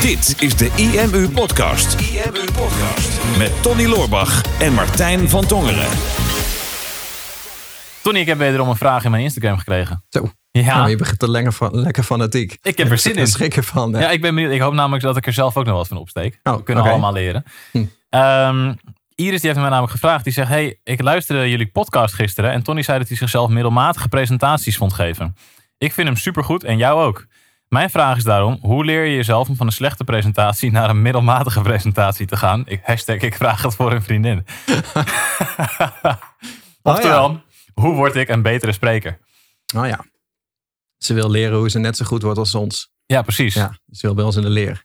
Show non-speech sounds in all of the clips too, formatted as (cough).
Dit is de IMU Podcast. IMU Podcast. Met Tony Loorbach en Martijn van Tongeren. Tony, ik heb wederom een vraag in mijn Instagram gekregen. Zo. Ja, Nou, je begint er lekker, van, lekker fanatiek. ik heb er zin in. Daar schrik je van. hè? Ja, ik ben benieuwd. Ik hoop namelijk dat ik er zelf ook nog wat van opsteek. Oh, We kunnen allemaal leren. Hm. Ehm, Iris die heeft mij namelijk gevraagd. Die zegt, hey, ik luisterde jullie podcast gisteren. En Tony zei dat hij zichzelf middelmatige presentaties vond geven. Ik vind hem supergoed en jou ook. Mijn vraag is daarom, hoe leer je jezelf om van een slechte presentatie naar een middelmatige presentatie te gaan? Ik, hashtag, ik vraag het voor een vriendin. (laughs) Oftewel, hoe word ik een betere spreker? Oh ja. Ze wil leren hoe ze net zo goed wordt als ons. Ja, precies. Ja, ze wil bij ons in de leer.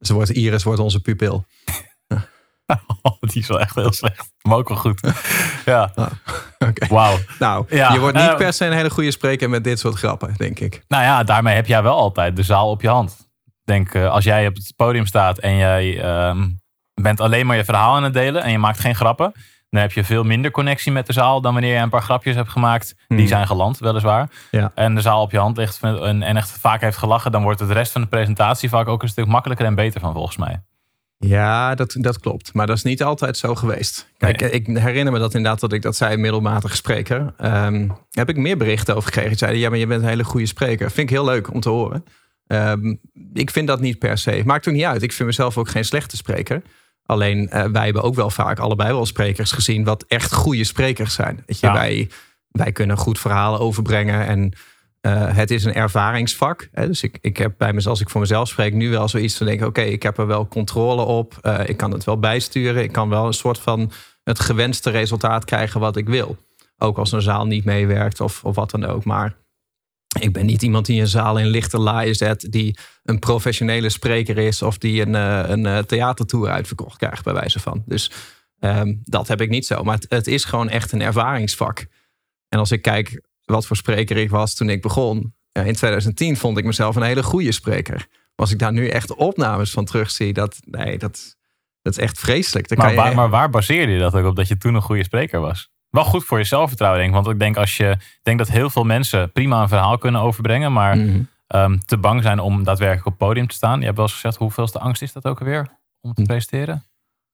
Ze wordt, Iris wordt onze pupil. (laughs) Oh, die is wel echt heel slecht. Maar ook wel goed. Ja, (laughs) Oké. wauw. Nou, Ja, je wordt niet eh, per se een hele goede spreker met dit soort grappen, denk ik. Nou ja, daarmee heb jij wel altijd de zaal op je hand. Denk, eh, als jij op het podium staat en jij ehm, bent alleen maar je verhaal aan het delen en je maakt geen grappen, dan heb je veel minder connectie met de zaal dan wanneer je een paar grapjes hebt gemaakt. Die Hmm. zijn geland, weliswaar. Ja. En de zaal op je hand ligt en, en echt vaak heeft gelachen, dan wordt het de rest van de presentatie vaak ook een stuk makkelijker en beter van, volgens mij. Ja, dat, dat klopt. Maar dat is niet altijd zo geweest. Kijk, Nee. ik herinner me dat inderdaad dat ik dat zei, middelmatige spreker. Ehm, heb ik meer berichten over gekregen. Die zeiden, ja, maar je bent een hele goede spreker. Vind ik heel leuk om te horen. Ehm, ik vind dat niet per se. Maakt ook niet uit. Ik vind mezelf ook geen slechte spreker. Alleen, eh, wij hebben ook wel vaak allebei wel sprekers gezien... wat echt goede sprekers zijn. Weet je, Ja. wij, wij kunnen goed verhalen overbrengen... en eh, het is een ervaringsvak. Hè? Dus ik, ik heb bij mezelf, als ik voor mezelf spreek, nu wel zoiets van denken: oké, ik heb er wel controle op. Eh, ik kan het wel bijsturen. Ik kan wel een soort van het gewenste resultaat krijgen wat ik wil. Ook als een zaal niet meewerkt of, of wat dan ook. Maar ik ben niet iemand die een zaal in lichte laaien zet, die een professionele spreker is of die een, eh, een theatertour uitverkocht krijgt, bij wijze van. Dus ehm, dat heb ik niet zo. Maar het is gewoon echt een ervaringsvak. En als ik kijk wat voor spreker ik was toen ik begon. Ja, in 2010 vond ik mezelf een hele goede spreker. Maar als ik daar nu echt opnames van terugzie, dat, nee, dat, dat is echt vreselijk. Maar kan je waar, echt- maar waar baseerde je dat ook op dat je toen een goede spreker was? Wel goed voor je zelfvertrouwen, denk ik. Want ik denk, als je, ik denk dat heel veel mensen prima een verhaal kunnen overbrengen, maar Mhm. ehm, te bang zijn om daadwerkelijk op het podium te staan. Je hebt wel eens gezegd, hoeveelste angst is dat ook alweer om Hm. te presenteren?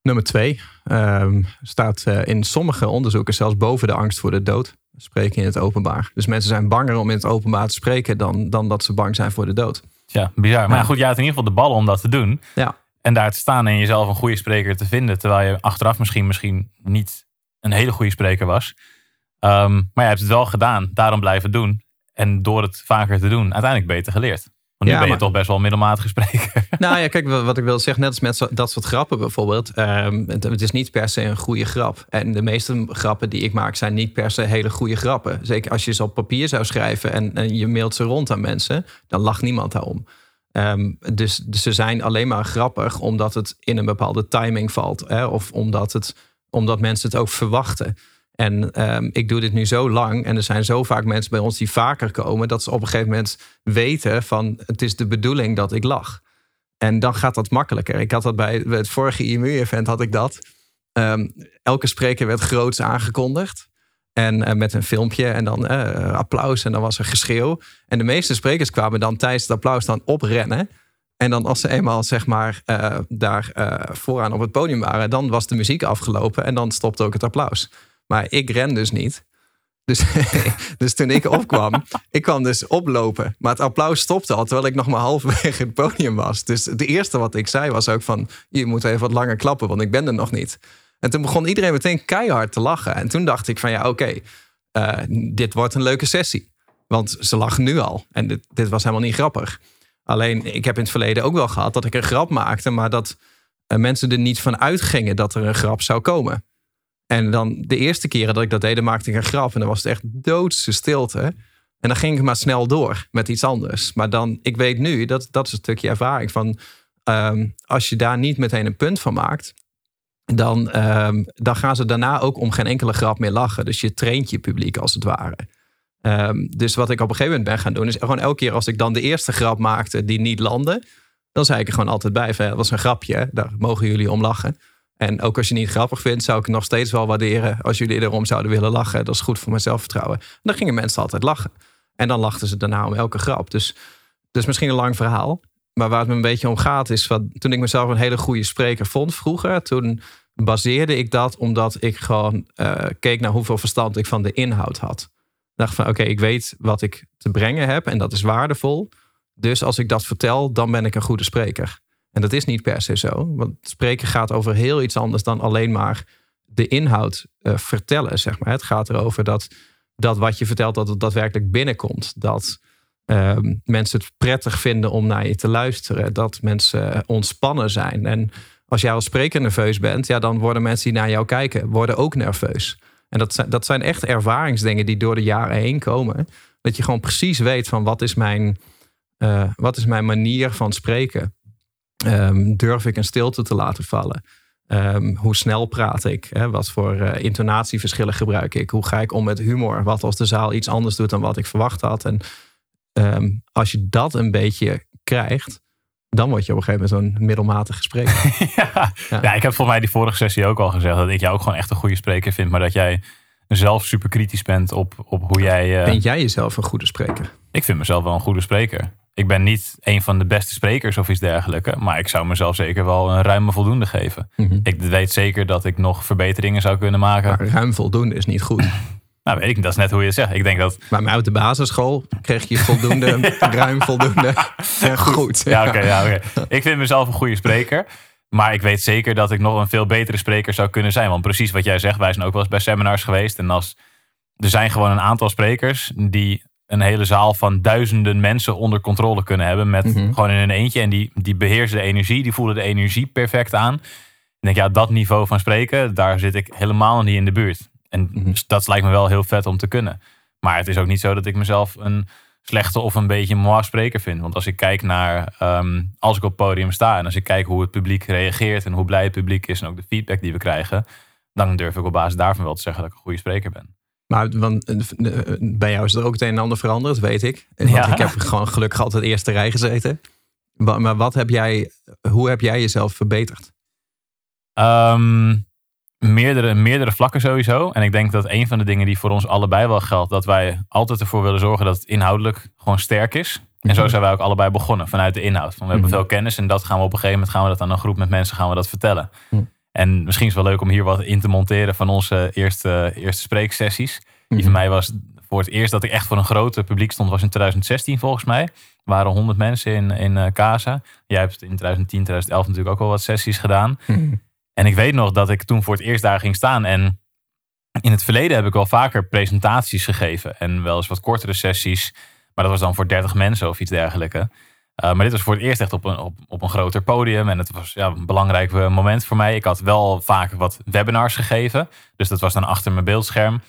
Nummer twee ehm, staat eh, in sommige onderzoeken zelfs boven de angst voor de dood. Spreken in het openbaar. Dus mensen zijn banger om in het openbaar te spreken dan, dan dat ze bang zijn voor de dood. Ja, bizar. Maar Ja. goed, jij had in ieder geval de ballen om dat te doen. Ja. En daar te staan en jezelf een goede spreker te vinden. Terwijl je achteraf misschien, misschien niet een hele goede spreker was. Ehm, maar je hebt het wel gedaan. Daarom blijven doen. En door het vaker te doen, uiteindelijk beter geleerd. Want nu Ja, ben je maar- toch best wel een middelmatige spreker. (laughs) Nou ja, kijk, wat ik wil zeggen, net als met zo- dat soort grappen bijvoorbeeld. ehm, het, het is niet per se een goede grap. En de meeste grappen die ik maak zijn niet per se hele goede grappen. Zeker als je ze op papier zou schrijven en, en je mailt ze rond aan mensen, dan lacht niemand daarom. Dus, dus ze zijn alleen maar grappig omdat het in een bepaalde timing valt. Hè? Of omdat, het, omdat mensen het ook verwachten. En ehm, ik doe dit nu zo lang en er zijn zo vaak mensen bij ons die vaker komen, dat ze op een gegeven moment weten van het is de bedoeling dat ik lach. En dan gaat dat makkelijker. Ik had dat bij het vorige IMU-event had ik dat. Ehm, elke spreker werd groots aangekondigd. En eh, met een filmpje en dan eh, applaus en dan was er geschreeuw. En de meeste sprekers kwamen dan tijdens het applaus dan oprennen. En dan als ze eenmaal zeg maar eh, daar vooraan op het podium waren... dan was de muziek afgelopen en dan stopte ook het applaus. Maar ik ren dus niet. Dus, (laughs) dus toen ik opkwam, ik kwam dus oplopen. Maar het applaus stopte al, terwijl ik nog maar halverwege het podium was. Dus het eerste wat ik zei was ook van... je moet even wat langer klappen, want ik ben er nog niet. En toen begon iedereen meteen keihard te lachen. En toen dacht ik van ja, oké, eh, dit wordt een leuke sessie. Want ze lachen nu al. En dit, dit was helemaal niet grappig. Alleen, ik heb in het verleden ook wel gehad dat ik een grap maakte... maar dat eh, mensen er niet van uitgingen dat er een grap zou komen. En dan de eerste keren dat ik dat deed, maakte ik een grap. En dan was het echt doodse stilte. En dan ging ik maar snel door met iets anders. Maar dan, ik weet nu, dat, dat is een stukje ervaring van... ehm, als je daar niet meteen een punt van maakt... Dan, ehm, dan gaan ze daarna ook om geen enkele grap meer lachen. Dus je traint je publiek als het ware. Ehm, dus wat ik op een gegeven moment ben gaan doen... is gewoon elke keer als ik dan de eerste grap maakte die niet landde... dan zei ik er gewoon altijd bij van... "Ja, dat was een grapje, daar mogen jullie om lachen. En ook als je niet grappig vindt, zou ik het nog steeds wel waarderen als jullie erom zouden willen lachen. Dat is goed voor mijn zelfvertrouwen. En dan gingen mensen altijd lachen. En dan lachten ze daarna om elke grap. Dus, dus misschien een lang verhaal. maar waar het me een beetje om gaat is... Wat, toen ik mezelf een hele goede spreker vond vroeger... toen baseerde ik dat omdat ik gewoon uh, keek naar hoeveel verstand ik van de inhoud had. Ik dacht van oké, ik weet wat ik te brengen heb en dat is waardevol. Dus als ik dat vertel, dan ben ik een goede spreker. En dat is niet per se zo. Want spreken gaat over heel iets anders dan alleen maar de inhoud uh, vertellen. Zeg maar. Het gaat erover dat, dat wat je vertelt, dat het daadwerkelijk binnenkomt. Dat uh, mensen het prettig vinden om naar je te luisteren. Dat mensen ontspannen zijn. En als jij als spreker nerveus bent, ja, dan worden mensen die naar jou kijken, worden ook nerveus. En dat zijn, dat zijn echt ervaringsdingen die door de jaren heen komen. Dat je gewoon precies weet van wat is mijn, uh, wat is mijn manier van spreken. Um, durf ik een stilte te laten vallen? Um, hoe snel praat ik? Hè? Wat voor uh, intonatieverschillen gebruik ik? Hoe ga ik om met humor? Wat als de zaal iets anders doet dan wat ik verwacht had? En um, als je dat een beetje krijgt, dan word je op een gegeven moment zo'n middelmatige spreker. (laughs) ja. Ja. ik heb volgens mij die vorige sessie ook al gezegd dat ik jou ook gewoon echt een goede spreker vind, maar dat jij zelf super kritisch bent op, op hoe jij. Uh... Vind jij jezelf een goede spreker? Ik vind mezelf wel een goede spreker. Ik ben niet een van de beste sprekers of iets dergelijks, maar ik zou mezelf zeker wel een ruime voldoende geven. Mm -hmm. Ik weet zeker dat ik nog verbeteringen zou kunnen maken. Maar ruim voldoende is niet goed. (laughs) Nou, weet ik, dat is net hoe je het zegt. Ik denk dat. Maar uit de basisschool kreeg je voldoende, (laughs) (laughs) ruim voldoende. Ja, goed. Ja, oké. Okay, ja, okay. Ik vind mezelf een goede spreker. Maar ik weet zeker dat ik nog een veel betere spreker zou kunnen zijn. Want precies wat jij zegt, wij zijn ook wel eens bij seminars geweest. En als, er zijn gewoon een aantal sprekers die een hele zaal van duizenden mensen onder controle kunnen hebben. Met mm -hmm. gewoon in een eentje. En die, die beheersen de energie, die voelen de energie perfect aan. En denk, ja, dat niveau van spreken, daar zit ik helemaal niet in de buurt. En mm -hmm. dat lijkt me wel heel vet om te kunnen. Maar het is ook niet zo dat ik mezelf een slechte of een beetje moi spreker vind. Want als ik kijk naar, um, als ik op het podium sta en als ik kijk hoe het publiek reageert en hoe blij het publiek is en ook de feedback die we krijgen, dan durf ik op basis daarvan wel te zeggen dat ik een goede spreker ben. Maar want, bij jou is er ook het een en ander veranderd, weet ik. Want ja. ik heb gewoon gelukkig altijd eerste rij gezeten. Maar wat heb jij, hoe heb jij jezelf verbeterd? Um, meerdere, meerdere vlakken sowieso. En ik denk dat een van de dingen die voor ons allebei wel geldt, dat wij altijd ervoor willen zorgen dat het inhoudelijk gewoon sterk is. En zo mhm. zijn wij ook allebei begonnen vanuit de inhoud. Van, we hebben mhm. veel kennis en dat gaan we op een gegeven moment gaan we dat aan een groep met mensen gaan we dat vertellen. Mhm. En misschien is het wel leuk om hier wat in te monteren van onze eerste, eerste spreeksessies. Die van mij was voor het eerst dat ik echt voor een groter publiek stond, was in 2016 volgens mij. Er waren 100 mensen in, in uh, Casa. Jij hebt in 2010, 2011 natuurlijk ook wel wat sessies gedaan. En ik weet nog dat ik toen voor het eerst daar ging staan. En in het verleden heb ik wel vaker presentaties gegeven. En wel eens wat kortere sessies. Maar dat was dan voor 30 mensen of iets dergelijks. Uh, maar dit was voor het eerst echt op een, op, op een groter podium. En het was ja, een belangrijk moment voor mij. Ik had wel vaak wat webinars gegeven. Dus dat was dan achter mijn beeldscherm.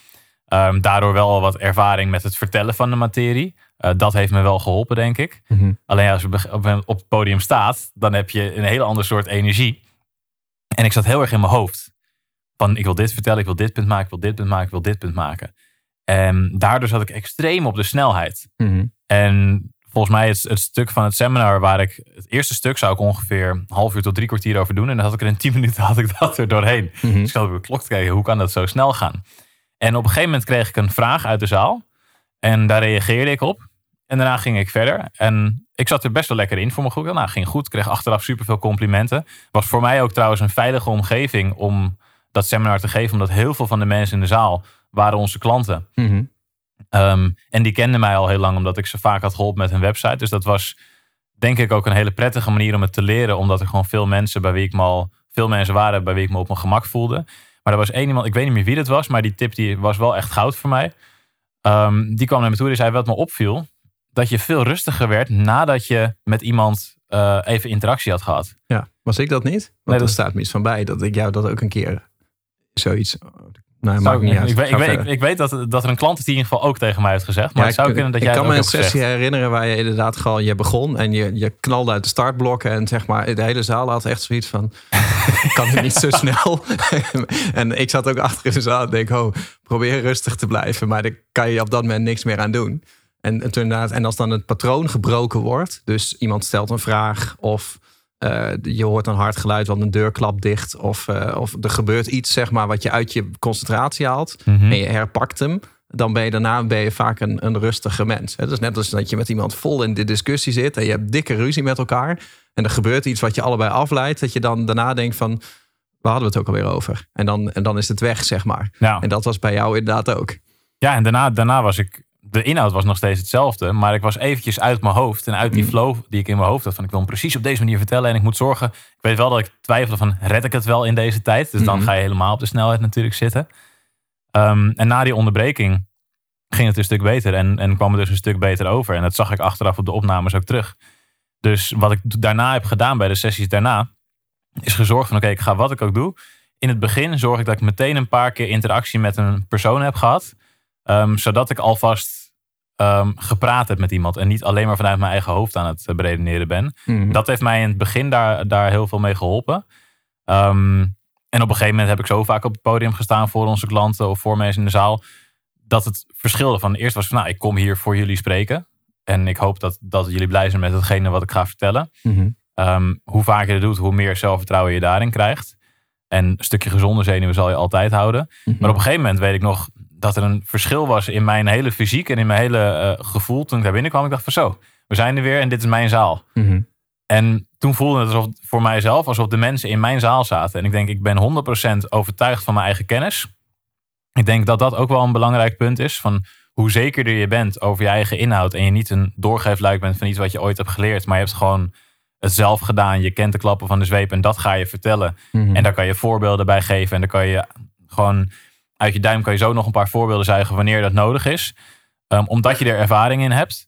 Um, daardoor wel wat ervaring met het vertellen van de materie. Uh, dat heeft me wel geholpen, denk ik. Mm -hmm. Alleen als je op, op het podium staat, dan heb je een hele ander soort energie. En ik zat heel erg in mijn hoofd. Van ik wil dit vertellen, ik wil dit punt maken, ik wil dit punt maken, ik wil dit punt maken. En daardoor zat ik extreem op de snelheid. Mhm. En volgens mij het, het stuk van het seminar waar ik... Het eerste stuk zou ik ongeveer een half uur tot drie kwartier over doen. En dan had ik er in tien (laughs) minuten had ik dat er doorheen. Mhm. Dus ik had op de klok te kijken, hoe kan dat zo snel gaan? En op een gegeven moment kreeg ik een vraag uit de zaal. En daar reageerde ik op. En daarna ging ik verder. En ik zat er best wel lekker in voor mijn groep. Nou, ging goed. Kreeg achteraf superveel complimenten. Was voor mij ook trouwens een veilige omgeving om dat seminar te geven. Omdat heel veel van de mensen in de zaal waren onze klanten. Mm um, en die kenden mij al heel lang omdat ik ze vaak had geholpen met hun website. Dus dat was denk ik ook een hele prettige manier om het te leren. Omdat er gewoon veel mensen bij wie ik me al... Veel mensen waren bij wie ik me op mijn gemak voelde. Maar er was één iemand, ik weet niet meer wie dat was. Maar die tip die was wel echt goud voor mij. Um, die kwam naar me toe en zei wat me opviel dat je veel rustiger werd nadat je met iemand uh, even interactie had gehad. Ja, was ik dat niet? Want nee, dat... er staat me iets van bij dat ik jou dat ook een keer zoiets. Maakt niet uit. Ik, weet, ik, weet, ik, ik, weet dat, dat er een klant is die in ieder geval ook tegen mij heeft gezegd. Maar ja, het zou kunnen dat ik jij kan me een sessie herinneren waar je inderdaad gewoon je begon en je, je knalde uit de startblokken en zeg maar de hele zaal had echt zoiets van (laughs) kan het niet zo (laughs) snel. (laughs) en ik zat ook achter in de zaal en denk oh probeer rustig te blijven, maar daar kan je op dat moment niks meer aan doen. En, en, en als dan het patroon gebroken wordt, dus iemand stelt een vraag of uh, je hoort een hard geluid, want een deur klapt dicht, of, uh, of er gebeurt iets zeg maar wat je uit je concentratie haalt Mhm. en je herpakt hem, dan ben je daarna ben je vaak een, een rustige mens. Het is net als dat je met iemand vol in de discussie zit en je hebt dikke ruzie met elkaar. En er gebeurt iets wat je allebei afleidt, dat je dan daarna denkt van, waar hadden we het ook alweer over? En dan, en dan is het weg, zeg maar. Ja. En dat was bij jou inderdaad ook. Ja, en daarna, daarna was ik. De inhoud was nog steeds hetzelfde. Maar ik was eventjes uit mijn hoofd. En uit die Mm. flow die ik in mijn hoofd had. Van ik wil hem precies op deze manier vertellen. En ik moet zorgen. Ik weet wel dat ik twijfelde van red ik het wel in deze tijd. Dus dan Mhm. ga je helemaal op de snelheid natuurlijk zitten. Ehm, en na die onderbreking ging het een stuk beter. En, en kwam het dus een stuk beter over. En dat zag ik achteraf op de opnames ook terug. Dus wat ik daarna heb gedaan bij de sessies daarna. Is gezorgd van oké, ik ga wat ik ook doe. In het begin zorg ik dat ik meteen een paar keer interactie met een persoon heb gehad. Ehm, zodat ik alvast ehm, gepraat heb met iemand. En niet alleen maar vanuit mijn eigen hoofd aan het eh, beredeneren ben. Dat heeft mij in het begin daar, daar heel veel mee geholpen. Ehm, en op een gegeven moment heb ik zo vaak op het podium gestaan voor onze klanten of voor mensen in de zaal. Dat het verschilde van eerst was van nou, ik kom hier voor jullie spreken. En ik hoop dat, dat jullie blij zijn met hetgene wat ik ga vertellen. Mhm. Hoe vaker je het doet, hoe meer zelfvertrouwen je daarin krijgt. En een stukje gezonde zenuwen zal je altijd houden. Mhm. Maar op een gegeven moment weet ik nog dat er een verschil was in mijn hele fysiek en in mijn hele eh, gevoel. Toen ik daar binnenkwam, ik dacht van zo, we zijn er weer en dit is mijn zaal. Mhm. En toen voelde het alsof, voor mijzelf alsof de mensen in mijn zaal zaten. En ik denk, ik ben 100% overtuigd van mijn eigen kennis. Ik denk dat dat ook wel een belangrijk punt is. Van hoe zekerder je bent over je eigen inhoud. En je niet een doorgeefluik bent van iets wat je ooit hebt geleerd. Maar je hebt gewoon het zelf gedaan. Je kent de klappen van de zweep en dat ga je vertellen. Mhm. En daar kan je voorbeelden bij geven. En dan kan je gewoon uit je duim kan je zo nog een paar voorbeelden zuigen wanneer dat nodig is. Ehm, omdat je er ervaring in hebt.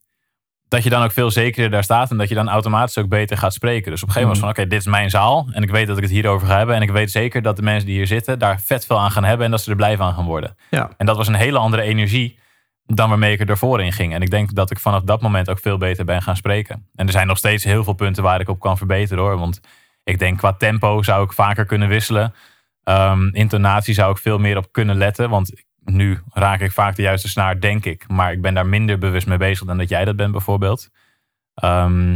Dat je dan ook veel zekerder daar staat. En dat je dan automatisch ook beter gaat spreken. Dus op een gegeven moment van oké, dit is mijn zaal. En ik weet dat ik het hierover ga hebben. En ik weet zeker dat de mensen die hier zitten daar vet veel aan gaan hebben. En dat ze er blij van gaan worden. Ja. En dat was een hele andere energie dan waarmee ik er ervoor in ging. En ik denk dat ik vanaf dat moment ook veel beter ben gaan spreken. En er zijn nog steeds heel veel punten waar ik op kan verbeteren hoor. Want ik denk qua tempo zou ik vaker kunnen wisselen. Ehm, intonatie zou ik veel meer op kunnen letten. Want nu raak ik vaak de juiste snaar, denk ik. Maar ik ben daar minder bewust mee bezig dan dat jij dat bent bijvoorbeeld. Ehm,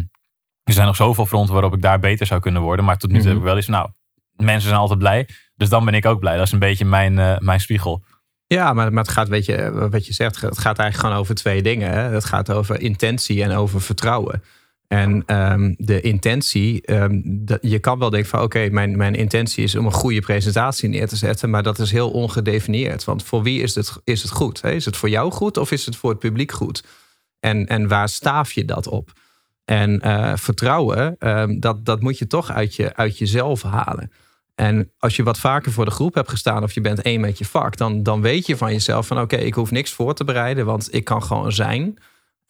er zijn nog zoveel fronten waarop ik daar beter zou kunnen worden. Maar tot nu toe Mhm. heb ik wel eens nou, mensen zijn altijd blij. Dus dan ben ik ook blij. Dat is een beetje mijn, eh, mijn spiegel. Ja, maar, maar het gaat, weet je, wat je zegt, het gaat eigenlijk gewoon over twee dingen. Hè? Het gaat over intentie en over vertrouwen. En ehm, de intentie, ehm, je kan wel denken van oké, mijn, mijn intentie is om een goede presentatie neer te zetten, maar dat is heel ongedefinieerd. Want voor wie is het, is het goed? Hè? Is het voor jou goed of is het voor het publiek goed? En, en waar staaf je dat op? En eh, vertrouwen, ehm, dat, dat moet je toch uit, je, uit jezelf halen. En als je wat vaker voor de groep hebt gestaan of je bent één met je vak, dan, dan weet je van jezelf van oké, ik hoef niks voor te bereiden, want ik kan gewoon zijn.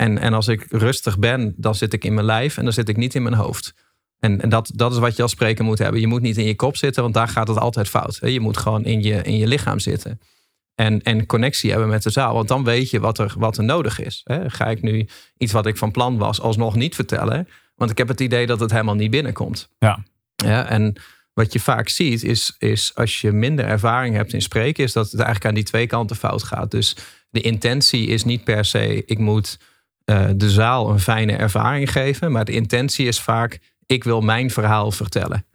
En, en als ik rustig ben, dan zit ik in mijn lijf en dan zit ik niet in mijn hoofd. En, en dat, dat is wat je als spreker moet hebben. Je moet niet in je kop zitten, want daar gaat het altijd fout. Je moet gewoon in je, in je lichaam zitten. En, en connectie hebben met de zaal. Want dan weet je wat er, wat er nodig is. Ga ik nu iets wat ik van plan was alsnog niet vertellen? Want ik heb het idee dat het helemaal niet binnenkomt. Ja. Ja, en wat je vaak ziet is, is als je minder ervaring hebt in spreken, is dat het eigenlijk aan die twee kanten fout gaat. Dus de intentie is niet per se, ik moet eh, de zaal een fijne ervaring geven, maar de intentie is vaak, ik wil mijn verhaal vertellen.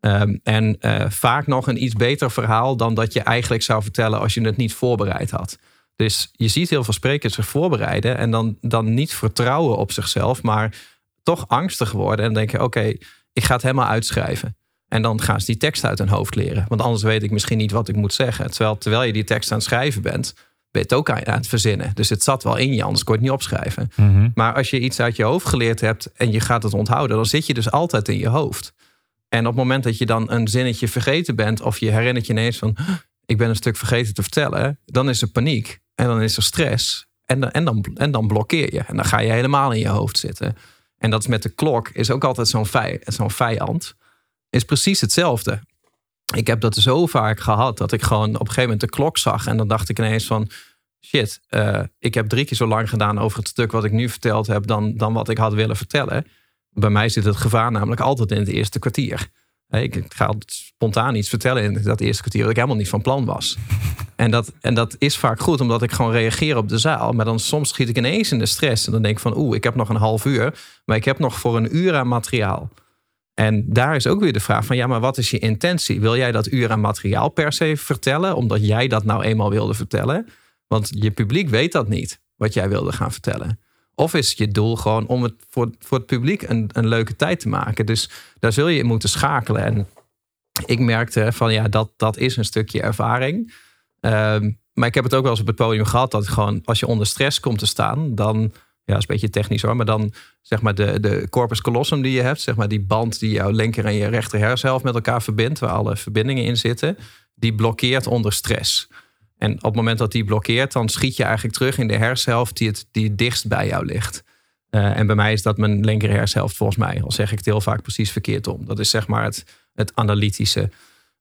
Ehm, en eh, vaak nog een iets beter verhaal dan dat je eigenlijk zou vertellen als je het niet voorbereid had. Dus je ziet heel veel sprekers zich voorbereiden en dan, dan niet vertrouwen op zichzelf, maar toch angstig worden en denken: oké, ik ga het helemaal uitschrijven. En dan gaan ze die tekst uit hun hoofd leren. Want anders weet ik misschien niet wat ik moet zeggen. Terwijl, terwijl je die tekst aan het schrijven bent, ben je het ook aan aan het verzinnen. Dus het zat wel in je, anders kon je het niet opschrijven. Mhm. Maar als je iets uit je hoofd geleerd hebt en je gaat het onthouden, dan zit je dus altijd in je hoofd. En op het moment dat je dan een zinnetje vergeten bent, of je herinnert je ineens van: "Huh, ik ben een stuk vergeten te vertellen, dan is er paniek en dan is er stress. En dan, en dan, en dan blokkeer je. En dan ga je helemaal in je hoofd zitten. En dat is met de klok, is ook altijd zo'n vij, zo'n vijand. Is precies hetzelfde. Ik heb dat zo vaak gehad dat ik gewoon op een gegeven moment de klok zag. En dan dacht ik ineens van shit, eh, ik heb drie keer zo lang gedaan over het stuk wat ik nu verteld heb dan, dan wat ik had willen vertellen. Bij mij zit het gevaar namelijk altijd in het eerste kwartier. Ik ga spontaan iets vertellen in dat eerste kwartier wat ik helemaal niet van plan was. En dat, en dat is vaak goed, omdat ik gewoon reageer op de zaal. Maar dan soms schiet ik ineens in de stress. En dan denk ik van, oeh, ik heb nog een half uur. Maar ik heb nog voor een uur aan materiaal. En daar is ook weer de vraag van, ja, maar wat is je intentie? Wil jij dat uur aan materiaal per se vertellen, omdat jij dat nou eenmaal wilde vertellen? Want je publiek weet dat niet, wat jij wilde gaan vertellen. Of is je doel gewoon om het voor, voor het publiek een, een leuke tijd te maken. Dus daar zul je in moeten schakelen. En ik merkte van ja, dat, dat is een stukje ervaring. Ehm, maar ik heb het ook wel eens op het podium gehad dat gewoon als je onder stress komt te staan, dan ja, is een beetje technisch hoor, maar dan zeg maar de, de corpus callosum die je hebt, zeg maar die band die jouw linker en je rechter hersenhelft met elkaar verbindt, waar alle verbindingen in zitten, die blokkeert onder stress. En op het moment dat die blokkeert, dan schiet je eigenlijk terug in de hersenhelft die het, die dichtst bij jou ligt. Uh, en bij mij is dat mijn linker hersenhelft volgens mij. Al zeg ik het heel vaak precies verkeerd om. Dat is zeg maar het, het analytische.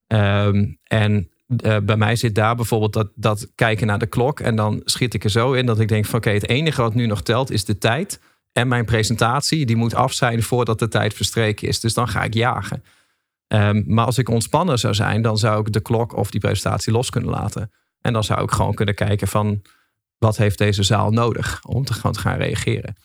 Um, en uh, bij mij zit daar bijvoorbeeld dat, dat kijken naar de klok. En dan schiet ik er zo in dat ik denk van oké, het enige wat nu nog telt is de tijd. En mijn presentatie, die moet af zijn voordat de tijd verstreken is. Dus dan ga ik jagen. Um, maar als ik ontspannen zou zijn, dan zou ik de klok of die presentatie los kunnen laten. En dan zou ik gewoon kunnen kijken van wat heeft deze zaal nodig om te gaan reageren.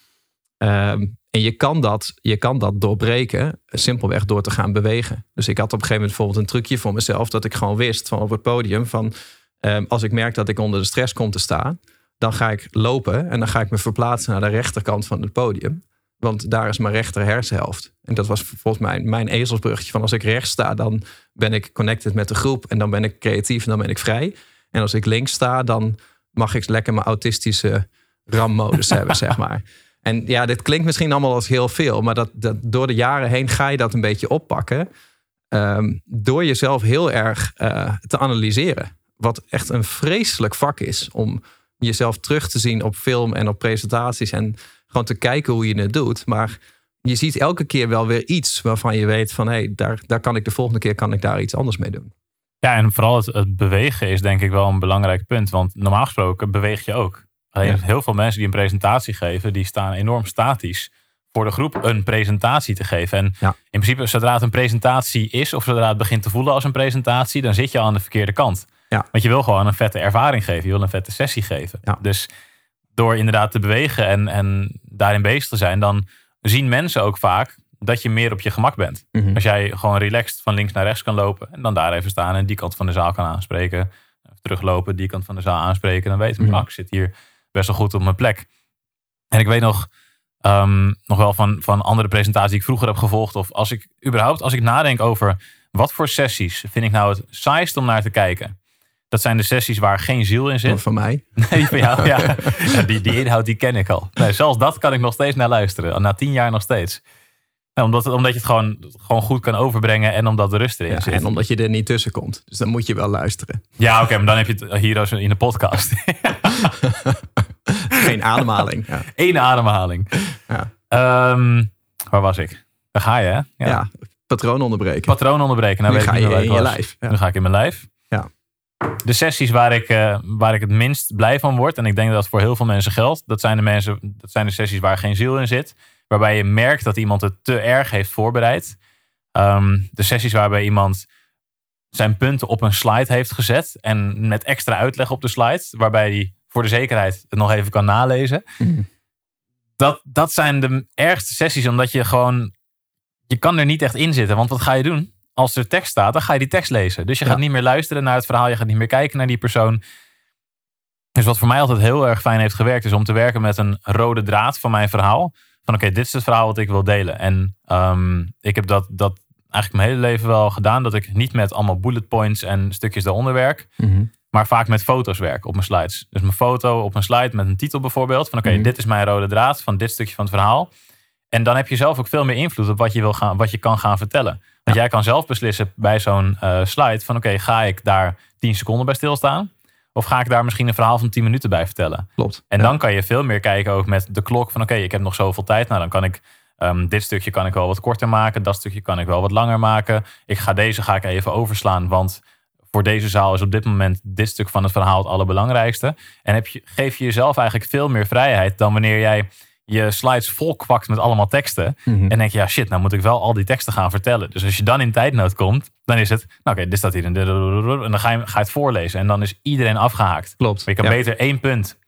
Um, en je kan, dat, je kan dat doorbreken simpelweg door te gaan bewegen. Dus ik had op een gegeven moment bijvoorbeeld een trucje voor mezelf dat ik gewoon wist van op het podium van um, als ik merk dat ik onder de stress kom te staan, dan ga ik lopen en dan ga ik me verplaatsen naar de rechterkant van het podium. Want daar is mijn rechter hersenhelft. En dat was volgens mij mijn ezelsbruggetje van als ik rechts sta, dan ben ik connected met de groep en dan ben ik creatief en dan ben ik vrij. En als ik links sta, dan mag ik lekker mijn autistische rammodus (laughs) hebben, zeg maar. En ja, dit klinkt misschien allemaal als heel veel, maar dat, dat door de jaren heen ga je dat een beetje oppakken. Um, door jezelf heel erg uh, te analyseren. Wat echt een vreselijk vak is om jezelf terug te zien op film en op presentaties en gewoon te kijken hoe je het doet. Maar je ziet elke keer wel weer iets waarvan je weet van hé, hey, daar, daar kan ik de volgende keer kan ik daar iets anders mee doen. Ja, en vooral het, het bewegen is denk ik wel een belangrijk punt. Want normaal gesproken beweeg je ook. Alleen heel veel mensen die een presentatie geven, die staan enorm statisch voor de groep een presentatie te geven. En in principe, zodra het een presentatie is, of zodra het begint te voelen als een presentatie, dan zit je aan de verkeerde kant. Ja. Want je wil gewoon een vette ervaring geven, je wil een vette sessie geven. Dus door inderdaad te bewegen en, en daarin bezig te zijn, dan zien mensen ook vaak dat je meer op je gemak bent. Mhm. Als jij gewoon relaxed van links naar rechts kan lopen en dan daar even staan en die kant van de zaal kan aanspreken, teruglopen, die kant van de zaal aanspreken, dan weten we, mm ik zit hier best wel goed op mijn plek. En ik weet nog, um, nog wel van, van andere presentaties die ik vroeger heb gevolgd. Of als ik überhaupt, als ik nadenk over wat voor sessies vind ik nou het saaist om naar te kijken. Dat zijn de sessies waar geen ziel in zit. van mij? (laughs) Nee, van jou, (laughs) ja. Die, die inhoud die ken ik al. Nee, zelfs dat kan ik nog steeds naar luisteren. Na tien jaar nog steeds. Omdat, omdat je het gewoon, gewoon goed kan overbrengen en omdat de rust erin ja, zit. En omdat je er niet tussen komt. Dus dan moet je wel luisteren. Ja, oké, maar dan heb je het hier in de podcast. (laughs) (laughs) Geen ademhaling. Ja. Eén ademhaling. Ja. Um, waar was ik? Daar ga je, hè? Ja, ja patroon onderbreken. Patroon onderbreken. Nou nu weet ga ik je in je lijf. Nu ga ik in mijn lijf. Ja. De sessies waar ik, uh, waar ik het minst blij van word, en ik denk dat dat voor heel veel mensen geldt, dat zijn de, mensen, dat zijn de sessies waar geen ziel in zit. Waarbij je merkt dat iemand het te erg heeft voorbereid. Um, de sessies waarbij iemand zijn punten op een slide heeft gezet. En met extra uitleg op de slide. Waarbij hij voor de zekerheid het nog even kan nalezen. Mhm. Dat, dat zijn de ergste sessies, omdat je gewoon. Je kan er niet echt in zitten. Want wat ga je doen? Als er tekst staat, dan ga je die tekst lezen. Dus je gaat niet meer luisteren naar het verhaal. Je gaat niet meer kijken naar die persoon. Dus wat voor mij altijd heel erg fijn heeft gewerkt, is om te werken met een rode draad van mijn verhaal. Van oké, dit is het verhaal wat ik wil delen. En um, ik heb dat, dat eigenlijk mijn hele leven wel gedaan. Dat ik niet met allemaal bullet points en stukjes daaronder werk. Mm Maar vaak met foto's werk op mijn slides. Dus mijn foto op een slide met een titel bijvoorbeeld. Van oké, Mhm. dit is mijn rode draad van dit stukje van het verhaal. En dan heb je zelf ook veel meer invloed op wat je, wil gaan, wat je kan gaan vertellen. Want jij kan zelf beslissen bij zo'n eh, slide van oké, ga ik daar 10 seconden bij stilstaan? Of ga ik daar misschien een verhaal van 10 minuten bij vertellen? Klopt. En Ja. dan kan je veel meer kijken ook met de klok van oké, ik heb nog zoveel tijd. Nou, dan kan ik ehm, dit stukje kan ik wel wat korter maken. Dat stukje kan ik wel wat langer maken. Ik ga deze ga ik even overslaan, want voor deze zaal is op dit moment dit stuk van het verhaal het allerbelangrijkste. En heb je, geef je jezelf eigenlijk veel meer vrijheid dan wanneer jij je slides volkwakt met allemaal teksten. Mhm. En denk je, ja shit, nou moet ik wel al die teksten gaan vertellen. Dus als je dan in tijdnood komt, dan is het, nou oké, dit staat hier. En dan ga je, ga je het voorlezen. En dan is iedereen afgehaakt. Klopt. Maar je kan Ja. beter één punt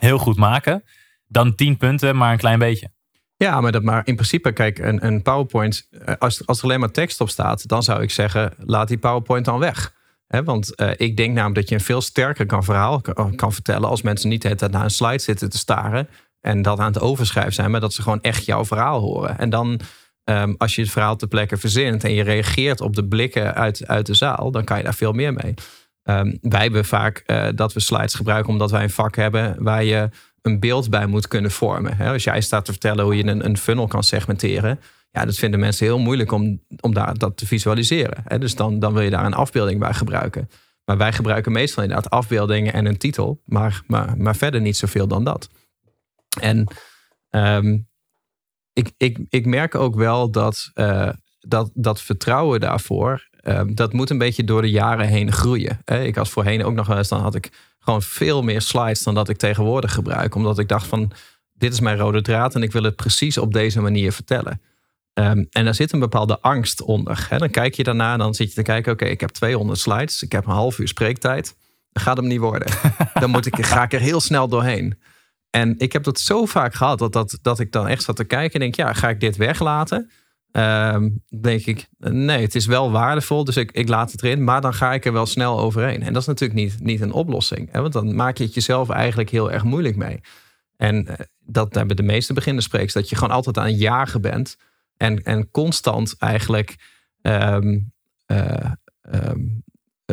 heel goed maken dan tien punten, maar een klein beetje. Ja, maar, dat, maar in principe, kijk, een, een PowerPoint, eh, als, als er alleen maar tekst op staat, dan zou ik zeggen, laat die PowerPoint dan weg. Want eh, ik denk namelijk dat je een veel sterker kan verhaal kan, kan vertellen als mensen niet de hele tijd naar een slide zitten te staren en dat aan het overschrijven zijn, maar dat ze gewoon echt jouw verhaal horen. En dan, ehm, als je het verhaal ter plekke verzint en je reageert op de blikken uit, uit de zaal, dan kan je daar veel meer mee. Ehm, wij hebben vaak eh, dat we slides gebruiken omdat wij een vak hebben waar je een beeld bij moet kunnen vormen. Als jij staat te vertellen hoe je een, een funnel kan segmenteren, ja, dat vinden mensen heel moeilijk om, om daar, dat te visualiseren. Dus dan, dan wil je daar een afbeelding bij gebruiken. Maar wij gebruiken meestal inderdaad afbeeldingen en een titel, maar, maar, maar verder niet zoveel dan dat. En um, ik, ik, ik merk ook wel dat, uh, dat, dat vertrouwen daarvoor, um, dat moet een beetje door de jaren heen groeien. Ik was voorheen ook nog wel eens, dan had ik gewoon veel meer slides dan dat ik tegenwoordig gebruik. Omdat ik dacht van, dit is mijn rode draad en ik wil het precies op deze manier vertellen. Um, en daar zit een bepaalde angst onder. Hè? Dan kijk je daarna en dan zit je te kijken: oké, ik heb 200 slides, ik heb een half uur spreektijd. Dat gaat hem niet worden. dan moet ik, ga ik er heel snel doorheen. En ik heb dat zo vaak gehad dat, dat, dat ik dan echt zat te kijken en denk: ja, ga ik dit weglaten? Um, denk ik, nee, het is wel waardevol, dus ik, ik laat het erin, maar dan ga ik er wel snel overheen. En dat is natuurlijk niet, niet een oplossing, hè? want dan maak je het jezelf eigenlijk heel erg moeilijk mee. En uh, dat hebben de meeste beginnerspreeks, dat je gewoon altijd aan het jagen bent en, en constant eigenlijk um, uh, um,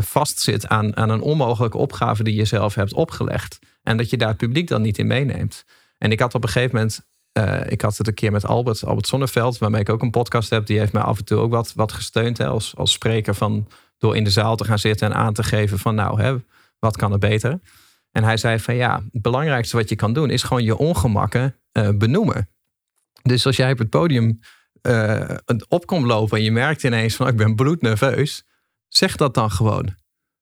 vastzit aan, aan een onmogelijke opgave die je zelf hebt opgelegd. En dat je daar het publiek dan niet in meeneemt. En ik had op een gegeven moment, uh, ik had het een keer met Albert, Albert Sonneveld, waarmee ik ook een podcast heb. Die heeft mij af en toe ook wat, wat gesteund hè, als, als spreker van door in de zaal te gaan zitten en aan te geven van nou, hè, wat kan er beter? En hij zei van ja, het belangrijkste wat je kan doen is gewoon je ongemakken uh, benoemen. Dus als jij op het podium uh, op komt lopen en je merkt ineens van ik ben bloednerveus, zeg dat dan gewoon.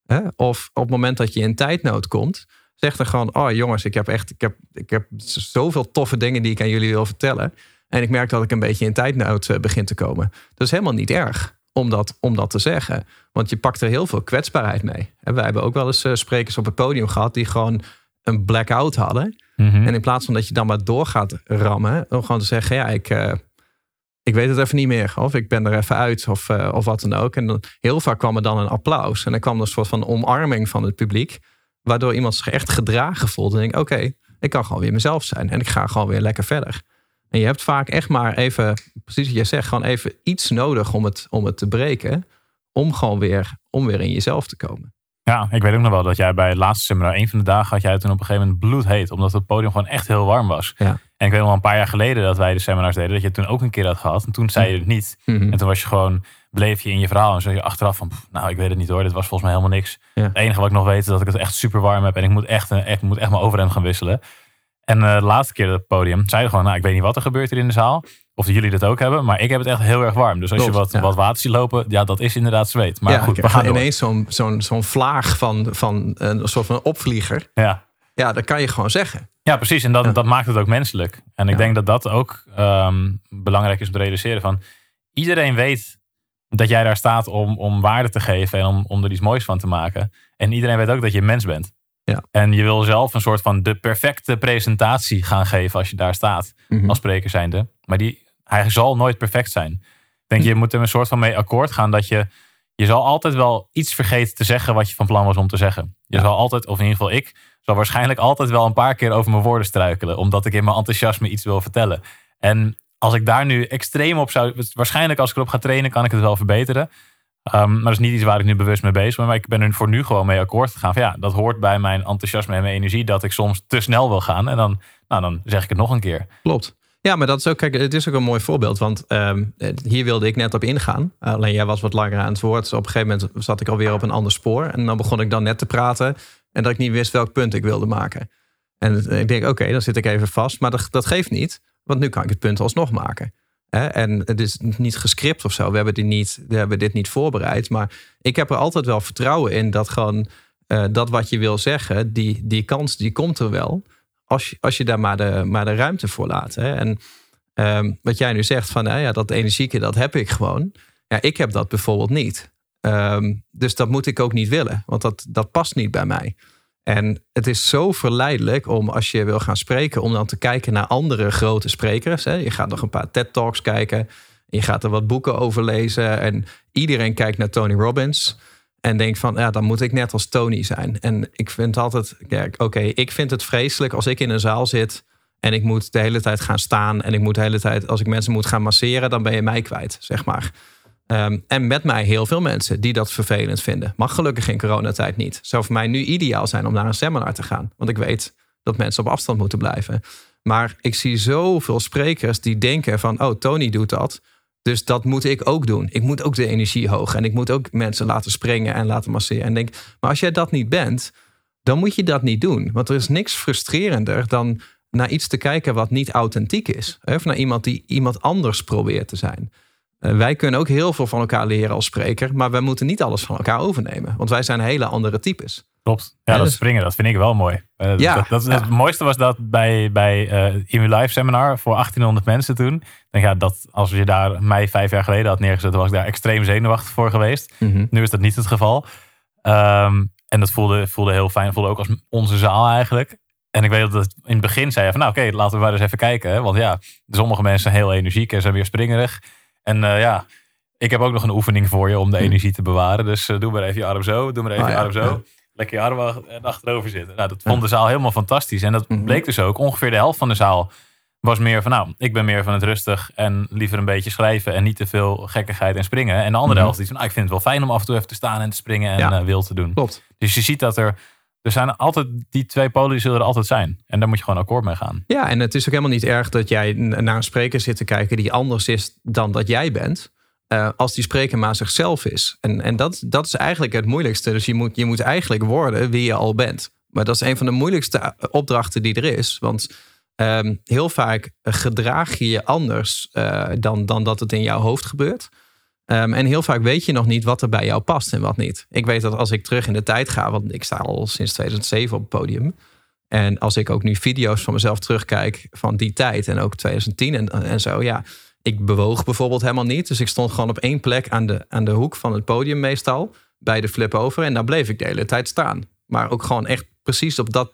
Hè? Of op het moment dat je in tijdnood komt, zeg dan gewoon: Oh jongens, ik heb echt ik heb, ik heb zoveel toffe dingen die ik aan jullie wil vertellen. En ik merk dat ik een beetje in tijdnood uh, begin te komen. Dat is helemaal niet erg om dat, om dat te zeggen. Want je pakt er heel veel kwetsbaarheid mee. En wij hebben ook wel eens uh, sprekers op het podium gehad die gewoon een blackout hadden. Mm -hmm. En in plaats van dat je dan maar door gaat rammen, om gewoon te zeggen: Ja, ik ik weet het even niet meer. Of ik ben er even uit of, uh, of wat dan ook. En dan, heel vaak kwam er dan een applaus. En dan kwam er een soort van omarming van het publiek. Waardoor iemand zich echt gedragen voelde. En denk oké, ik kan gewoon weer mezelf zijn. En ik ga gewoon weer lekker verder. En je hebt vaak echt maar even, precies wat je zegt, gewoon even iets nodig om het, om het te breken. Om gewoon weer, om weer in jezelf te komen. Ja, ik weet ook nog wel dat jij bij het laatste seminar, een van de dagen had jij toen op een gegeven moment bloedheet. Omdat het podium gewoon echt heel warm was. Ja. En ik weet nog wel een paar jaar geleden dat wij de seminars deden, dat je het toen ook een keer had gehad. En toen zei je het niet. Mhm. En toen was je gewoon, bleef je in je verhaal. En zo je achteraf van, pff, nou ik weet het niet hoor, dit was volgens mij helemaal niks. Ja. Het enige wat ik nog weet is dat ik het echt super warm heb. En ik moet echt, echt, moet echt mijn overhemd gaan wisselen. En uh, de laatste keer op het podium zei je gewoon, nou ik weet niet wat er gebeurt hier in de zaal. Of jullie dat ook hebben, maar ik heb het echt heel erg warm. Dus als Klopt, je wat, ja. wat water ziet lopen, ja, dat is inderdaad zweet. Maar ja, goed, we gaan ineens zo'n zo'n zo'n vlaag van, van een soort van opvlieger. Ja. Ja, dat kan je gewoon zeggen. Ja, precies. En dat, Ja. dat maakt het ook menselijk. En ik denk dat dat ook ehm, belangrijk is om te realiseren. Van, iedereen weet dat jij daar staat om, om waarde te geven en om, om er iets moois van te maken. En iedereen weet ook dat je een mens bent. Ja. En je wil zelf een soort van de perfecte presentatie gaan geven als je daar staat. Mhm. Als spreker zijnde. Maar die, hij zal nooit perfect zijn. Ik denk, je moet er een soort van mee akkoord gaan dat je... Je zal altijd wel iets vergeten te zeggen wat je van plan was om te zeggen. Je Ja. zal altijd, of in ieder geval ik, zal waarschijnlijk altijd wel een paar keer over mijn woorden struikelen. Omdat ik in mijn enthousiasme iets wil vertellen. En als ik daar nu extreem op zou... Waarschijnlijk als ik erop ga trainen, kan ik het wel verbeteren. Ehm, maar dat is niet iets waar ik nu bewust mee bezig ben. Maar ik ben er voor nu gewoon mee akkoord gegaan. Van ja, dat hoort bij mijn enthousiasme en mijn energie. Dat ik soms te snel wil gaan. En dan, nou, dan zeg ik het nog een keer. Klopt. Ja, maar dat is ook, kijk, het is ook een mooi voorbeeld. Want ehm, hier wilde ik net op ingaan. Alleen jij was wat langer aan het woord. Dus op een gegeven moment zat ik alweer op een ander spoor. En dan begon ik dan net te praten. En dat ik niet wist welk punt ik wilde maken. En ik denk, oké, dan zit ik even vast. Maar dat, dat geeft niet. Want nu kan ik het punt alsnog maken. En het is niet gescript of zo. We hebben, dit niet, we hebben dit niet voorbereid. Maar ik heb er altijd wel vertrouwen in dat gewoon eh, dat wat je wil zeggen, die, die kans die komt er wel. Als je, als je daar maar de, maar de ruimte voor laat. Hè? En ehm, wat jij nu zegt van ja, dat energieke, dat heb ik gewoon. Ja, ik heb dat bijvoorbeeld niet. Ehm, dus dat moet ik ook niet willen, want dat, dat past niet bij mij. En het is zo verleidelijk om als je wil gaan spreken, om dan te kijken naar andere grote sprekers. Hè? Je gaat nog een paar TED-talks kijken. Je gaat er wat boeken over lezen. En iedereen kijkt naar Tony Robbins. En denk van, ja, dan moet ik net als Tony zijn. En ik vind altijd, ja, oké, ik vind het vreselijk als ik in een zaal zit en ik moet de hele tijd gaan staan en ik moet de hele tijd, als ik mensen moet gaan masseren, dan ben je mij kwijt, zeg maar. Ehm, en met mij heel veel mensen die dat vervelend vinden. Mag gelukkig in coronatijd niet. Zou voor mij nu ideaal zijn om naar een seminar te gaan. Want ik weet dat mensen op afstand moeten blijven. Maar ik zie zoveel sprekers die denken van... oh, Tony doet dat, dus dat moet ik ook doen. Ik moet ook de energie hoog. En ik moet ook mensen laten springen en laten masseren. En denk, maar als jij dat niet bent, dan moet je dat niet doen. Want er is niks frustrerender dan naar iets te kijken wat niet authentiek is. Of naar iemand die iemand anders probeert te zijn. Eh, wij kunnen ook heel veel van elkaar leren als spreker, maar we moeten niet alles van elkaar overnemen. Want wij zijn hele andere types. Klopt. Ja, dat dus- springen, dat vind ik wel mooi. Uh, ja, dat, dat, Het mooiste was dat bij, bij uh, Live Seminar voor 1800 mensen toen. Denk ja, dat als je daar mij vijf jaar geleden had neergezet, was ik daar extreem zenuwachtig voor geweest. Mhm. Nu is dat niet het geval. Um, en dat voelde, voelde heel fijn. Voelde ook als onze zaal eigenlijk. En ik weet dat het in het begin zei van, nou oké, laten we maar eens even kijken. Hè? Want ja, sommige mensen zijn heel energiek en zijn weer springerig. En uh, ja, ik heb ook nog een oefening voor je om de hm. energie te bewaren. Dus uh, doe maar even je arm zo, doe maar even oh, je arm zo. Lekker je arm achterover zitten. Nou, dat vond de zaal helemaal fantastisch. En dat mhm. bleek dus ook. Ongeveer de helft van de zaal was meer van, nou, ik ben meer van het rustig en liever een beetje schrijven en niet te veel gekkigheid en springen. En de andere mhm. helft die van, nou, ik vind het wel fijn om af en toe even te staan en te springen en ja. uh, wil te doen. Klopt. Dus je ziet dat er er zijn altijd die twee polen zullen er altijd zijn. En daar moet je gewoon akkoord mee gaan. Ja, en het is ook helemaal niet erg dat jij naar een spreker zit te kijken die anders is dan dat jij bent. Uh, als die spreker maar zichzelf is. En, en dat, dat is eigenlijk het moeilijkste. Dus je moet, je moet eigenlijk worden wie je al bent. Maar dat is een van de moeilijkste opdrachten die er is. Want um, heel vaak gedraag je je anders dan, dan dat het in jouw hoofd gebeurt. Ehm, en heel vaak weet je nog niet wat er bij jou past en wat niet. Ik weet dat als ik terug in de tijd ga, want ik sta al sinds 2007 op het podium. En als ik ook nu video's van mezelf terugkijk van die tijd en ook 2010 en, en zo, ja. Ik bewoog bijvoorbeeld helemaal niet. Dus ik stond gewoon op één plek aan de, aan de hoek van het podium meestal. Bij de flip over. En daar bleef ik de hele tijd staan. Maar ook gewoon echt precies op dat.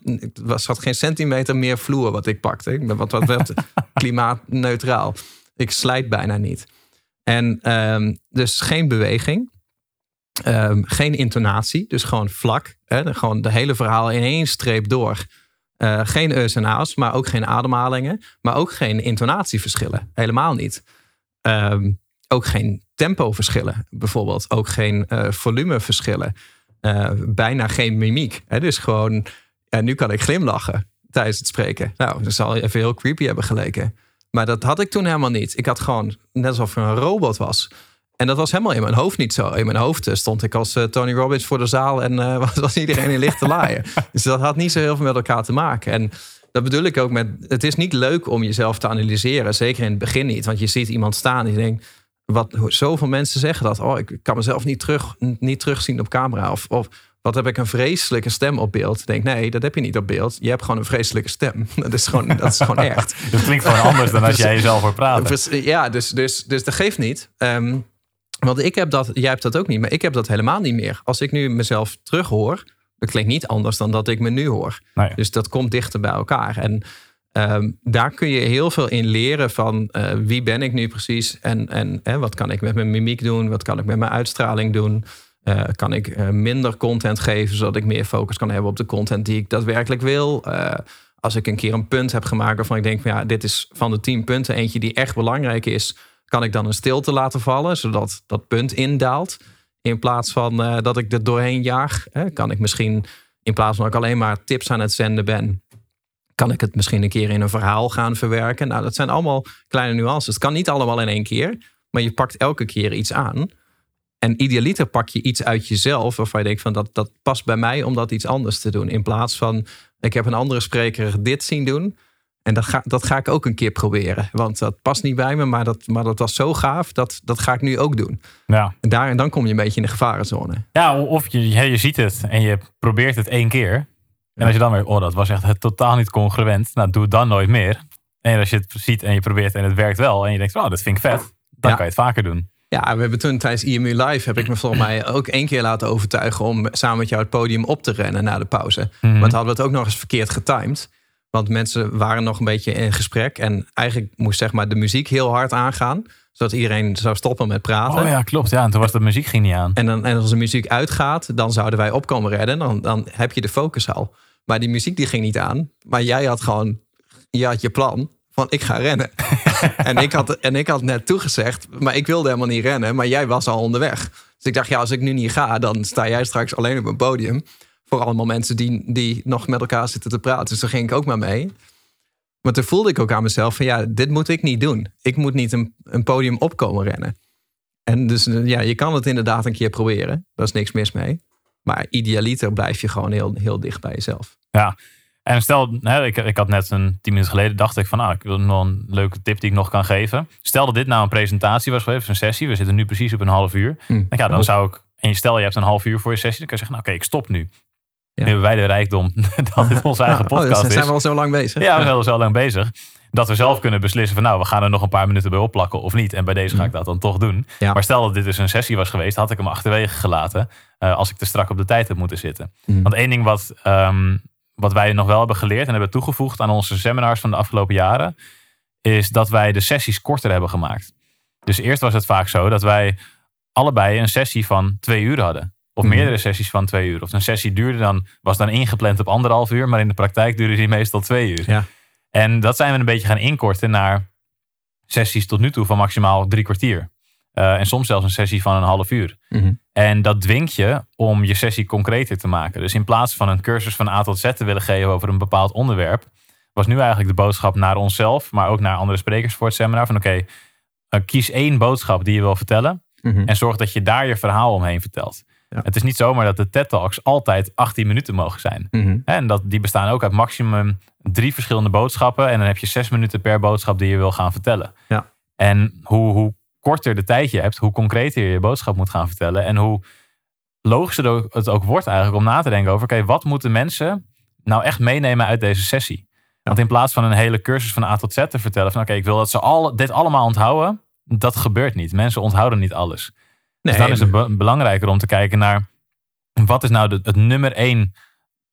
Er zat geen centimeter meer vloer wat ik pakte. Ik ben wat, wat werd (laughs) klimaatneutraal. Ik slijt bijna niet. En um, dus geen beweging. Um, geen intonatie, dus gewoon vlak. Hè, gewoon de hele verhaal in één streep door. Uh, geen eus en a's, maar ook geen ademhalingen. Maar ook geen intonatieverschillen. Helemaal niet. Um, ook geen tempoverschillen, bijvoorbeeld. Ook geen uh, volumeverschillen. Uh, bijna geen mimiek. Hè, dus gewoon, nu kan ik glimlachen tijdens het spreken. Nou, dat zal even heel creepy hebben geleken. Maar dat had ik toen helemaal niet. Ik had gewoon net alsof ik een robot was. En dat was helemaal in mijn hoofd niet zo. In mijn hoofd eh, stond ik als uh, Tony Robbins voor de zaal en (laughs) uh, was, iedereen in licht te laaien. (laughs) dus dat had niet zo heel veel met elkaar te maken. En dat bedoel ik ook met. Het is niet leuk om jezelf te analyseren. Zeker in het begin niet. Want je ziet iemand staan en je denkt. Wat, zoveel mensen zeggen dat. Oh, ik kan mezelf niet, terug, niet terugzien op camera. Of, of wat heb ik een vreselijke stem op beeld? Denk, nee, dat heb je niet op beeld. Je hebt gewoon een vreselijke stem. (laughs) Dat is gewoon, dat is (laughs) gewoon echt. dat klinkt gewoon anders dan als (laughs) dus- jij jezelf hoort praten. Ja, dus, dus, dus dat geeft niet. Um, want ik heb dat, jij hebt dat ook niet, maar ik heb dat helemaal niet meer. Als ik nu mezelf terug hoor, dat klinkt niet anders dan dat ik me nu hoor. Nou dus dat komt dichter bij elkaar. En um, daar kun je heel veel in leren van uh, wie ben ik nu precies en, en, en wat kan ik met mijn mimiek doen, wat kan ik met mijn uitstraling doen. Uh, kan ik uh, minder content geven, zodat ik meer focus kan hebben op de content die ik daadwerkelijk wil. Uh, als ik een keer een punt heb gemaakt waarvan ik denk, ja, dit is van de tien punten eentje die echt belangrijk is, kan ik dan een stilte laten vallen, zodat dat punt indaalt. In plaats van dat ik er doorheen jaag, kan ik misschien in plaats van dat ik alleen maar tips aan het zenden ben, kan ik het misschien een keer in een verhaal gaan verwerken. Nou, dat zijn allemaal kleine nuances. Het kan niet allemaal in één keer, maar je pakt elke keer iets aan. En idealiter pak je iets uit jezelf waarvan je denkt van dat, dat past bij mij om dat iets anders te doen. In plaats van ik heb een andere spreker dit zien doen. En dat ga, dat ga ik ook een keer proberen. Want dat past niet bij me, maar dat, maar dat was zo gaaf. Dat, dat ga ik nu ook doen. Ja. En, daar, en dan kom je een beetje in de gevarenzone. Ja, of je, je ziet het en je probeert het één keer. En als je dan weer, oh, dat was echt het totaal niet congruent. Nou, doe het dan nooit meer. En als je het ziet en je probeert en het werkt wel. En je denkt, oh, dat vind ik vet. Dan kan je het vaker doen. Ja, we hebben toen tijdens IMU Live heb ik me volgens mij ook één keer laten overtuigen om samen met jou het podium op te rennen na de pauze. Mm -hmm. Maar hadden we het ook nog eens verkeerd getimed. Want mensen waren nog een beetje in gesprek. En eigenlijk moest zeg maar de muziek heel hard aangaan. Zodat iedereen zou stoppen met praten. Oh ja, klopt. Ja, en toen was de muziek ging niet aan. En, dan, en als de muziek uitgaat, dan zouden wij opkomen redden. Dan, dan heb je de focus al. Maar die muziek die ging niet aan. Maar jij had gewoon, je had je plan van ik ga rennen. (laughs) en, ik had, en ik had net toegezegd, maar ik wilde helemaal niet rennen. Maar jij was al onderweg. Dus ik dacht, ja, als ik nu niet ga, dan sta jij straks alleen op een podium. Voor allemaal mensen die, die nog met elkaar zitten te praten. Dus daar ging ik ook maar mee. Maar toen voelde ik ook aan mezelf van ja, dit moet ik niet doen. Ik moet niet een, een podium opkomen rennen. En dus ja, je kan het inderdaad een keer proberen. Daar is niks mis mee. Maar idealiter blijf je gewoon heel, heel dicht bij jezelf. Ja, en stel, hè, ik, ik had net een tien minuten geleden, dacht ik van, nou, ik wil nog een leuke tip die ik nog kan geven. Stel dat dit nou een presentatie was geweest, een sessie. We zitten nu precies op een half uur. Hm. Ja, dan zou ik, en je stel je hebt een half uur voor je sessie, dan kan je zeggen, nou oké, ik stop nu. Ja. Nu hebben wij de rijkdom (laughs) dat dit onze eigen (laughs) oh, podcast dus is. zijn we al zo lang bezig. Ja, we zijn al zo lang bezig. Dat we zelf kunnen beslissen van nou, we gaan er nog een paar minuten bij opplakken of niet. En bij deze ga ik dat dan toch doen. Ja. Maar stel dat dit dus een sessie was geweest, had ik hem achterwege gelaten. eh, als ik te strak op de tijd heb moeten zitten. Mhm. Want één ding wat, ehm, wat wij nog wel hebben geleerd en hebben toegevoegd aan onze seminars van de afgelopen jaren, is dat wij de sessies korter hebben gemaakt. Dus eerst was het vaak zo dat wij allebei een sessie van twee uur hadden. Of Mhm. meerdere sessies van twee uur. Of een sessie duurde dan, was dan ingepland op anderhalf uur, maar in de praktijk duurde die meestal twee uur. Ja. En dat zijn we een beetje gaan inkorten naar sessies tot nu toe van maximaal drie kwartier. Eh, en soms zelfs een sessie van een half uur. Mhm. En dat dwingt je om je sessie concreter te maken. Dus in plaats van een cursus van A tot Z te willen geven over een bepaald onderwerp, was nu eigenlijk de boodschap naar onszelf, maar ook naar andere sprekers voor het seminar. Van oké, eh, kies één boodschap die je wil vertellen Mhm. en zorg dat je daar je verhaal omheen vertelt. Ja. Het is niet zomaar dat de TED Talks altijd 18 minuten mogen zijn. Mhm. En dat, die bestaan ook uit maximum drie verschillende boodschappen. En dan heb je zes minuten per boodschap die je wil gaan vertellen. Ja. En hoe, hoe korter de tijd je hebt, hoe concreter je je boodschap moet gaan vertellen. En hoe logischer het ook- wordt eigenlijk om na te denken over... oké, wat moeten mensen nou echt meenemen uit deze sessie? Want in plaats van een hele cursus van A tot Z te vertellen... van oké, ik wil dat ze al, dit allemaal onthouden... dat gebeurt niet. Mensen onthouden niet alles. Nee, Dus dan is het be- belangrijker om te kijken naar wat is nou de, het nummer één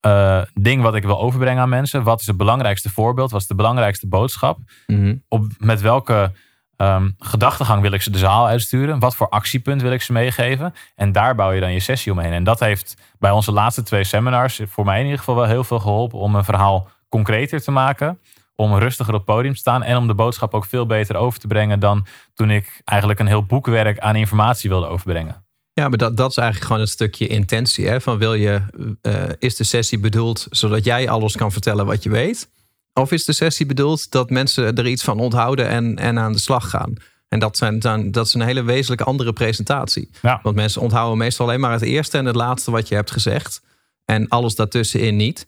eh, ding wat ik wil overbrengen aan mensen? Wat is het belangrijkste voorbeeld? Wat is de belangrijkste boodschap? Mhm. Op, met welke ehm, gedachtegang wil ik ze de zaal uitsturen? Wat voor actiepunt wil ik ze meegeven? En daar bouw je dan je sessie omheen. En dat heeft bij onze laatste twee seminars voor mij in ieder geval wel heel veel geholpen om een verhaal concreter te maken. Om rustiger op het podium te staan en om de boodschap ook veel beter over te brengen dan toen ik eigenlijk een heel boekwerk aan informatie wilde overbrengen. Ja, maar dat, dat is eigenlijk gewoon een stukje intentie. Hè? Van wil je, eh, is de sessie bedoeld zodat jij alles kan vertellen wat je weet? Of is de sessie bedoeld dat mensen er iets van onthouden en, en aan de slag gaan? En dat, zijn, dan, dat is een hele wezenlijk andere presentatie. Ja. Want mensen onthouden meestal alleen maar het eerste en het laatste wat je hebt gezegd. En alles daartussenin niet.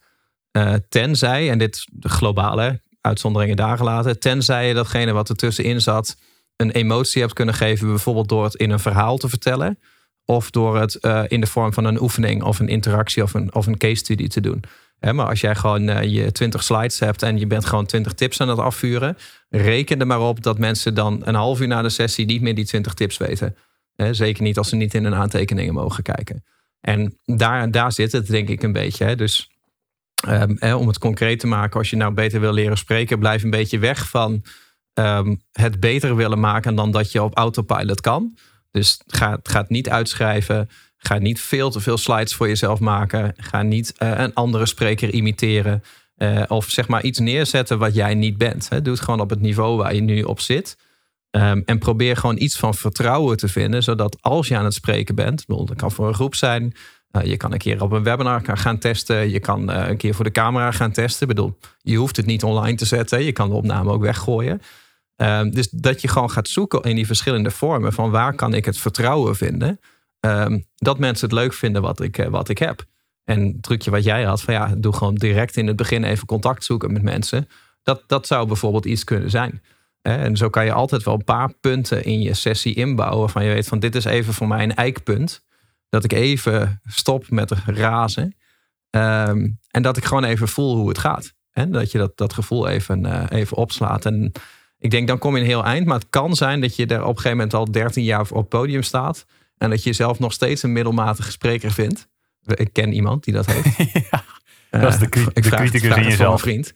Eh, tenzij, en dit globale uitzonderingen daar gelaten. Tenzij je datgene wat ertussenin zat een emotie hebt kunnen geven. Bijvoorbeeld door het in een verhaal te vertellen. Of door het eh, in de vorm van een oefening of een interactie of een, of een case study te doen. Maar als jij gewoon eh, je 20 slides hebt en je bent gewoon 20 tips aan het afvuren. Reken er maar op dat mensen dan een half uur na de sessie niet meer die 20 tips weten. Zeker niet als ze niet in hun aantekeningen mogen kijken. En daar, daar zit het denk ik een beetje. Dus ehm, om het concreet te maken, als je nou beter wil leren spreken, blijf een beetje weg van ehm, het beter willen maken dan dat je op autopilot kan. Dus ga, ga het niet uitschrijven. Ga niet veel te veel slides voor jezelf maken. Ga niet eh, een andere spreker imiteren. Eh, of zeg maar iets neerzetten wat jij niet bent. Hè. Doe het gewoon op het niveau waar je nu op zit. Ehm, en probeer gewoon iets van vertrouwen te vinden. Zodat als je aan het spreken bent. bedoel, Dat kan voor een groep zijn. Eh, je kan een keer op een webinar gaan- testen. Je kan een keer voor de camera gaan testen. Ik bedoel, je hoeft het niet online te zetten. Je kan de opname ook weggooien. Ehm, dus dat je gewoon gaat zoeken in die verschillende vormen. Van waar kan ik het vertrouwen vinden. Ehm, dat mensen het leuk vinden wat ik, eh, wat ik heb. En het trucje wat jij had. Van ja, doe gewoon direct in het begin even contact zoeken met mensen. Dat, dat zou bijvoorbeeld iets kunnen zijn. En zo kan je altijd wel een paar punten in je sessie inbouwen. Van je weet van dit is even voor mij een eikpunt. Dat ik even stop met razen. Ehm, en dat ik gewoon even voel hoe het gaat. En dat je dat, dat gevoel even, eh, even opslaat. En ik denk dan kom je een heel eind. Maar het kan zijn dat je er op een gegeven moment al 13 jaar op het podium staat. En dat je jezelf nog steeds een middelmatige spreker vindt. Ik ken iemand die dat heeft. ja, (laughs) dat is de, ik de vraag- criticus in jezelf. een vriend.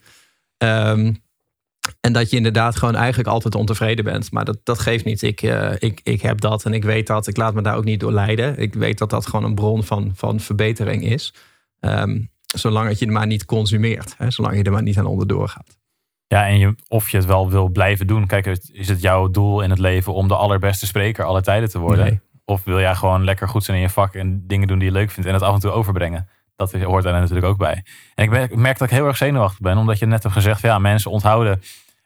Ehm, En dat je inderdaad gewoon eigenlijk altijd ontevreden bent. Maar dat, dat geeft niet. Ik, uh, ik, ik heb dat en ik weet dat. Ik laat me daar ook niet door leiden. Ik weet dat dat gewoon een bron van, van verbetering is. Um, zolang het je maar niet consumeert. Hè, zolang je er maar niet aan onderdoor gaat. Ja, en je, of je het wel wil blijven doen. Kijk, is het jouw doel in het leven om de allerbeste spreker alle tijden te worden? Nee. Of wil jij gewoon lekker goed zijn in je vak en dingen doen die je leuk vindt en het af en toe overbrengen? Dat hoort daar natuurlijk ook bij. En ik merk dat ik heel erg zenuwachtig ben, omdat je net hebt gezegd: ja, mensen onthouden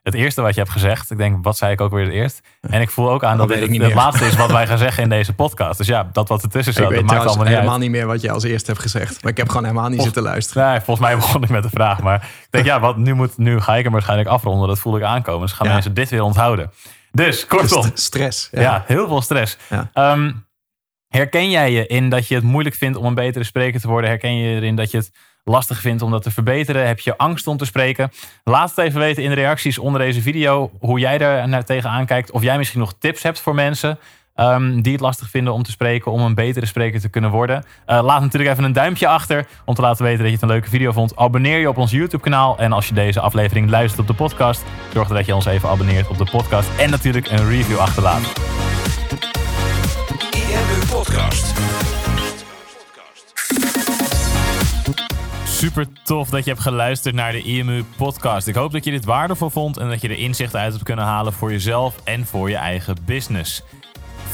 het eerste wat je hebt gezegd. Ik denk, wat zei ik ook weer het eerst? En ik voel ook aan dat, dit het, laatste is wat wij gaan zeggen in (laughs) deze podcast. Dus ja, dat wat ertussen zat, dat maakt allemaal niet helemaal niet meer wat je als eerste hebt gezegd. Maar ik heb gewoon helemaal niet zitten luisteren. Nee, volgens mij begon ik met de vraag. Maar ik denk, ja, wat, nu, moet, nu ga ik hem waarschijnlijk afronden. Dat voel ik aankomen. Dus gaan mensen dit weer onthouden. Dus, kortom. Stress. Ja, ja heel veel stress. Um, herken jij je in dat je het moeilijk vindt om een betere spreker te worden? Herken je erin dat je het lastig vindt om dat te verbeteren? Heb je angst om te spreken? Laat het even weten in de reacties onder deze video hoe jij er naar tegenaan kijkt. Of jij misschien nog tips hebt voor mensen um, die het lastig vinden om te spreken, om een betere spreker te kunnen worden. Uh, laat natuurlijk even een duimpje achter om te laten weten dat je het een leuke video vond. Abonneer je op ons YouTube kanaal. En als je deze aflevering luistert op de podcast, zorg dat je ons even abonneert op de podcast. En natuurlijk een review achterlaat. Podcast. Super tof dat je hebt geluisterd naar de IMU podcast. Ik hoop dat je dit waardevol vond en dat je er inzichten uit hebt kunnen halen voor jezelf en voor je eigen business.